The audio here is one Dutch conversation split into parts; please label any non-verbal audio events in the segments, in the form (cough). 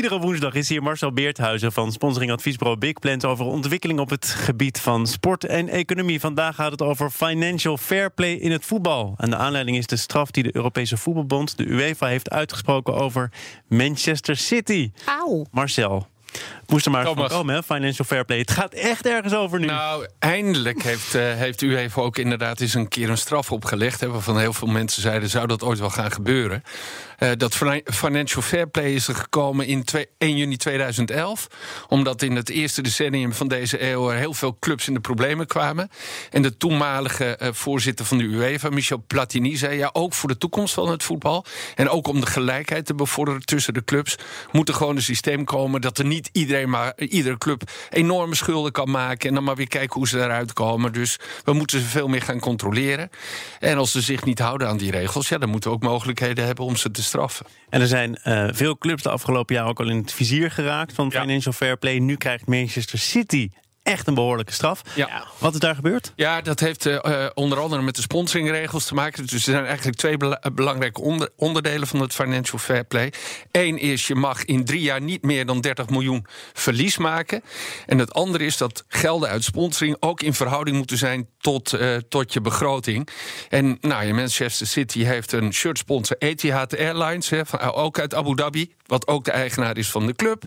Iedere woensdag is hier Marcel Beerthuizen van sponsoring adviesbureau Big Plans over ontwikkeling op het gebied van sport en economie. Vandaag gaat het over financial fair play in het voetbal. En de aanleiding is de straf die de Europese Voetbalbond, de UEFA, heeft uitgesproken over Manchester City. Auw. Marcel, moest er maar van Thomas. komen, hè? Financial fair play. Het gaat echt ergens over nu. Nou, eindelijk heeft, eh, heeft u even ook inderdaad eens een keer een straf opgelegd. Hè, waarvan heel veel mensen zeiden: zou dat ooit wel gaan gebeuren? Eh, dat fina- Financial Fair Play is er gekomen in twee- 1 juni 2011. Omdat in het eerste decennium van deze eeuw er heel veel clubs in de problemen kwamen. En de toenmalige eh, voorzitter van de UEFA, Michel Platini, zei: ja, ook voor de toekomst van het voetbal. En ook om de gelijkheid te bevorderen tussen de clubs. moet er gewoon een systeem komen dat er niet iedereen maar, iedere club enorme schulden kan maken. En dan maar weer kijken hoe ze daaruit komen. Dus we moeten ze veel meer gaan controleren. En als ze zich niet houden aan die regels, ja, dan moeten we ook mogelijkheden hebben om ze te straffen. En er zijn eh, veel clubs de afgelopen jaar ook al in het vizier geraakt van Ja. financial fair play. Nu krijgt Manchester City echt een behoorlijke straf. Ja. Wat is daar gebeurd? Ja, dat heeft eh, onder andere met de sponsoringregels te maken. Dus er zijn eigenlijk twee bela- eh, belangrijke onder- onderdelen van het financial fair play. Eén is, je mag in drie jaar niet meer dan 30 miljoen verlies maken. En het andere is dat gelden uit sponsoring ook in verhouding moeten zijn tot, tot je begroting. En nou, je Manchester City heeft een shirtsponsor Etihad Airlines, hè, van, ook uit Abu Dhabi, wat ook de eigenaar is van de club.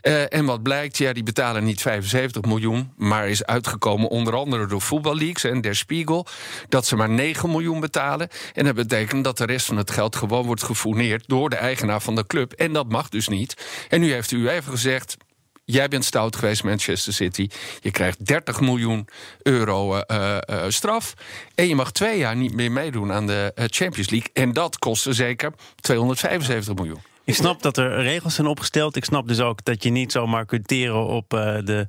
Eh, en wat blijkt, ja, die betalen niet 75 miljoen, maar is uitgekomen onder andere door voetballeaks en Der Spiegel, dat ze maar 9 miljoen betalen. En dat betekent dat de rest van het geld gewoon wordt gefourneerd door de eigenaar van de club. En dat mag dus niet. En nu heeft u even gezegd. Jij bent stout geweest, Manchester City. Je krijgt 30 miljoen euro eh, eh, straf. En je mag twee jaar niet meer meedoen aan de Champions League. En dat kostte zeker 275 miljoen. Ik snap dat er regels zijn opgesteld. Ik snap dus ook dat je niet zomaar kunt teren op eh, de,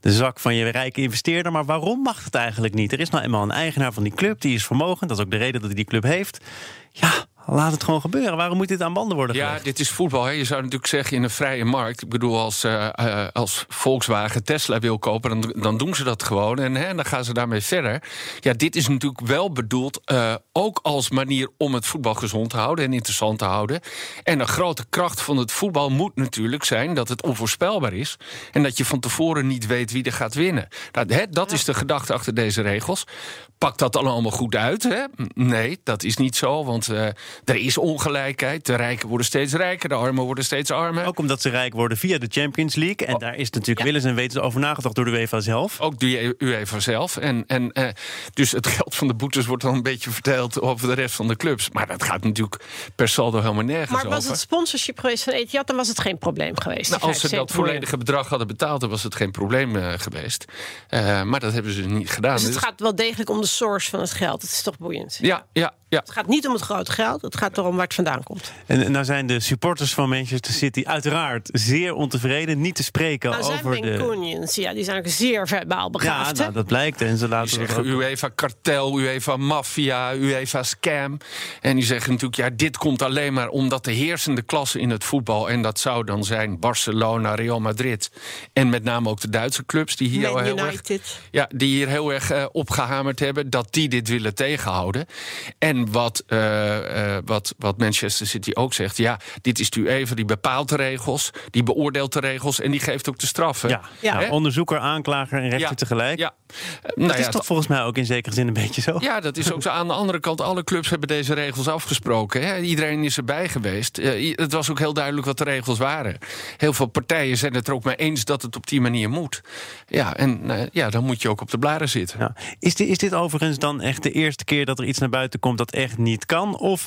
de zak van je rijke investeerder. Maar waarom mag het eigenlijk niet? Er is nou eenmaal een eigenaar van die club, die is vermogend. Dat is ook de reden dat hij die club heeft. Ja, laat het gewoon gebeuren. Waarom moet dit aan banden worden Ja, gelegd? dit is voetbal. Hè. Je zou natuurlijk zeggen in een vrije markt. Ik bedoel, als, eh, eh, als Volkswagen Tesla wil kopen, dan, dan doen ze dat gewoon. En hè, dan gaan ze daarmee verder. Ja, dit is natuurlijk wel bedoeld eh, ook als manier om het voetbal gezond te houden en interessant te houden. En een grote kracht van het voetbal moet natuurlijk zijn dat het onvoorspelbaar is. En dat je van tevoren niet weet wie er gaat winnen. Nou, hè, dat is de gedachte achter deze regels. Pakt dat allemaal goed uit? Hè? Nee, dat is niet zo. Want er is ongelijkheid. De rijken worden steeds rijker, de armen worden steeds armer. Ook omdat ze rijk worden via de Champions League. En daar is natuurlijk willens en wetens over nagedacht door de UEFA zelf. Ook de UEFA zelf. En, en, eh, dus het geld van de boetes wordt dan een beetje verdeeld over de rest van de clubs. Maar dat gaat natuurlijk per saldo helemaal nergens Maar was over. het sponsorship geweest van Etihad, dan was het geen probleem geweest. Nou, als ze dat 75 miljoen. volledige bedrag hadden betaald, dan was het geen probleem eh, geweest. Eh, maar dat hebben ze niet gedaan. Dus het Dus- gaat wel degelijk om de source van het geld. Het is toch boeiend. Ja, ja, ja. Het gaat niet om het grote geld. Het gaat erom waar het vandaan komt. En nou zijn de supporters van Manchester City uiteraard zeer ontevreden. Niet te spreken Nou, zijn over de... Mancunians, ja, die zijn ook zeer verbaal Ja, begaafd. hè? nou, dat blijkt. En ze laten zeggen ook... UEFA kartel, UEFA maffia, UEFA scam. En die zeggen natuurlijk, ja, dit komt alleen maar omdat de heersende klasse in het voetbal... en dat zou dan zijn Barcelona, Real Madrid... en met name ook de Duitse clubs die hier, Man heel erg, ja, die hier heel erg eh, opgehamerd hebben... dat die dit willen tegenhouden. En wat, eh, eh, wat, wat Manchester City ook zegt... ja, dit is de UEFA, die bepaalt de regels... die beoordeelt de regels en die geeft ook de straffen. Ja, Ja. Nou, onderzoeker, aanklager en rechter Ja, tegelijk. Ja. Eh, Dat nou is ja, toch volgens mij ook in zekere zin een beetje zo? Ja, dat is ook zo. Aan de andere kant, alle clubs hebben deze regels afgesproken. Hè. Iedereen is erbij geweest. Eh, het was ook heel duidelijk wat de regels waren. Heel veel partijen zijn het er ook mee eens dat het op die manier moet. Ja, en eh, ja, dan moet je ook op de blaren zitten. Ja. Is, dit, is dit overigens dan echt de eerste keer dat er iets naar buiten komt dat echt niet kan? Of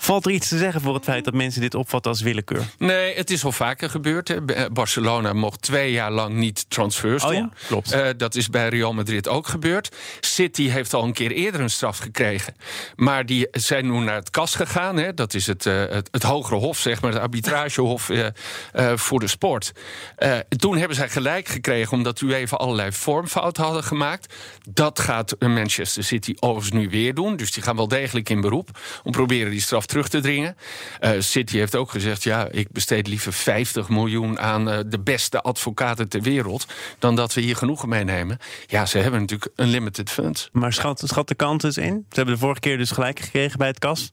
valt er iets te zeggen voor het feit dat mensen dit opvatten als willekeur? Nee, het is al vaker gebeurd. Hè. Eh, Barcelona mocht twee jaar lang niet transfers Oh doen. ja, klopt. Eh, dat is bij Real Madrid ook gebeurd. City heeft al een keer eerder een straf gekregen. Maar die zijn nu naar het kas gegaan. Hè. Dat is het, eh, het, het hogere hof, zeg maar, het arbitragehof eh, eh, voor de sport. Toen hebben zij gelijk gekregen omdat u even allerlei vormfouten hadden gemaakt. Dat gaat Manchester City overigens nu weer doen. Dus die gaan wel degelijk in beroep om proberen die straf te terug te dringen. Uh, City heeft ook gezegd: ja, ik besteed liever 50 miljoen aan uh, de beste advocaten ter wereld. dan dat we hier genoegen meenemen. Ja, ze hebben natuurlijk een limited funds. Maar schat, schat de kant eens in. Ze hebben de vorige keer dus gelijk gekregen bij het kas.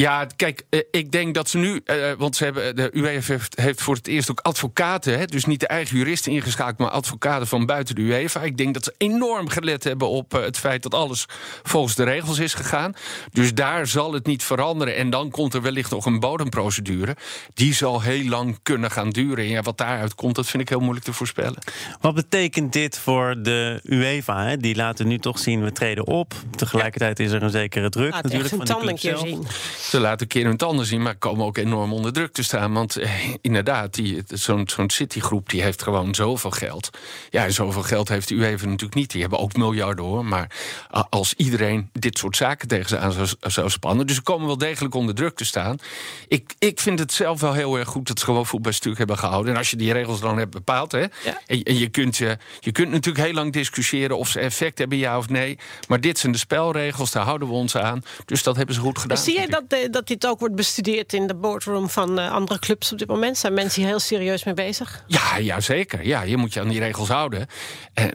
Ja, kijk, eh, ik denk dat ze nu, eh, want ze hebben, de UEFA heeft, voor het eerst ook advocaten, hè, dus niet de eigen juristen ingeschakeld, maar advocaten van buiten de UEFA. Ik denk dat ze enorm gelet hebben op eh, het feit dat alles volgens de regels is gegaan. Dus daar zal het niet veranderen. En dan komt er wellicht nog een bodemprocedure. Die zal heel lang kunnen gaan duren. En ja, wat daaruit komt, dat vind ik heel moeilijk te voorspellen. Wat betekent dit voor de UEFA? Hè? Die laten nu toch zien, we treden op. Tegelijkertijd is er een zekere druk Laat natuurlijk echt van een de club zelf. zien. Ze laten een keer hun tanden zien, maar komen ook enorm onder druk te staan. Want eh, inderdaad, die- zo'n zo'n Citigroep die heeft gewoon zoveel geld. Ja, en zoveel geld heeft de UEFA natuurlijk niet. Die hebben ook miljarden hoor. Maar als iedereen dit soort zaken tegen ze aan zou, zou spannen. Dus ze komen wel degelijk onder druk te staan. Ik, ik vind het zelf wel heel erg goed dat ze gewoon voetbal stuk hebben gehouden. En als je die regels dan hebt bepaald. Hè, Ja. en, en je, kunt, je, je kunt natuurlijk heel lang discussiëren of ze effect hebben, ja of nee. Maar dit zijn de spelregels, daar houden we ons aan. Dus dat hebben ze goed gedaan. Zie jij vind ik. Dat, eh, dat dit ook wordt bestudeerd in de boardroom van eh, andere clubs op dit moment? Zijn mensen hier heel serieus mee bezig? Ja, ja, zeker. Ja, je moet je aan die regels houden. En,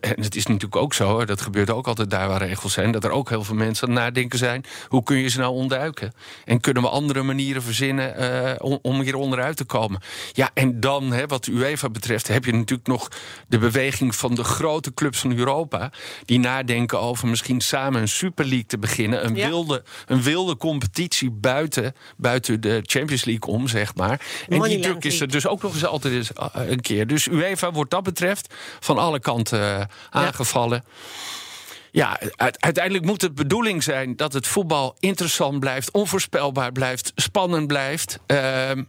en het is natuurlijk ook zo, dat gebeurt ook altijd daar waar regels zijn, dat er ook heel veel mensen aan het nadenken zijn. Hoe kun je ze nou ontduiken? En kunnen we andere manieren verzinnen eh, om, om hier onderuit te komen? Ja, en dan, hè, wat de UEFA betreft, heb je natuurlijk nog de beweging van de grote clubs van Europa. Die nadenken over misschien samen een Super League te beginnen. Een, Ja. wilde, een wilde competitie buiten, buiten de Champions League om, zeg maar. En die druk is er dus ook nog eens altijd eens, uh, een keer. Dus UEFA wordt dat betreft van alle kanten uh, aangevallen. Ja, uit- uiteindelijk moet het bedoeling zijn dat het voetbal interessant blijft, onvoorspelbaar blijft, spannend blijft. Ehm,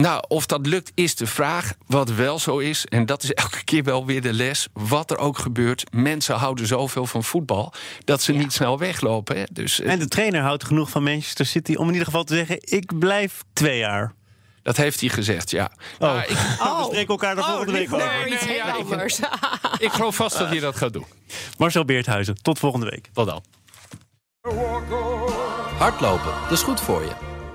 nou, of dat lukt is de vraag. Wat wel zo is, en dat is (laughs) elke keer wel weer de les, wat er ook gebeurt, mensen houden zoveel van voetbal dat ze niet snel weglopen. Hè. Dus eh, En de trainer houdt genoeg van Manchester City om in ieder geval te zeggen: ik blijf twee jaar. dat heeft hij gezegd, ja. Oh. Nou, ik, (laughs) We spreken elkaar de volgende week nee, over. nee, iets Nee, heel ja, (laughs) ik- geloof vast dat hij dat gaat doen. Marcel Beerthuizen, tot volgende week. Tot dan. Hardlopen, dat is goed voor je.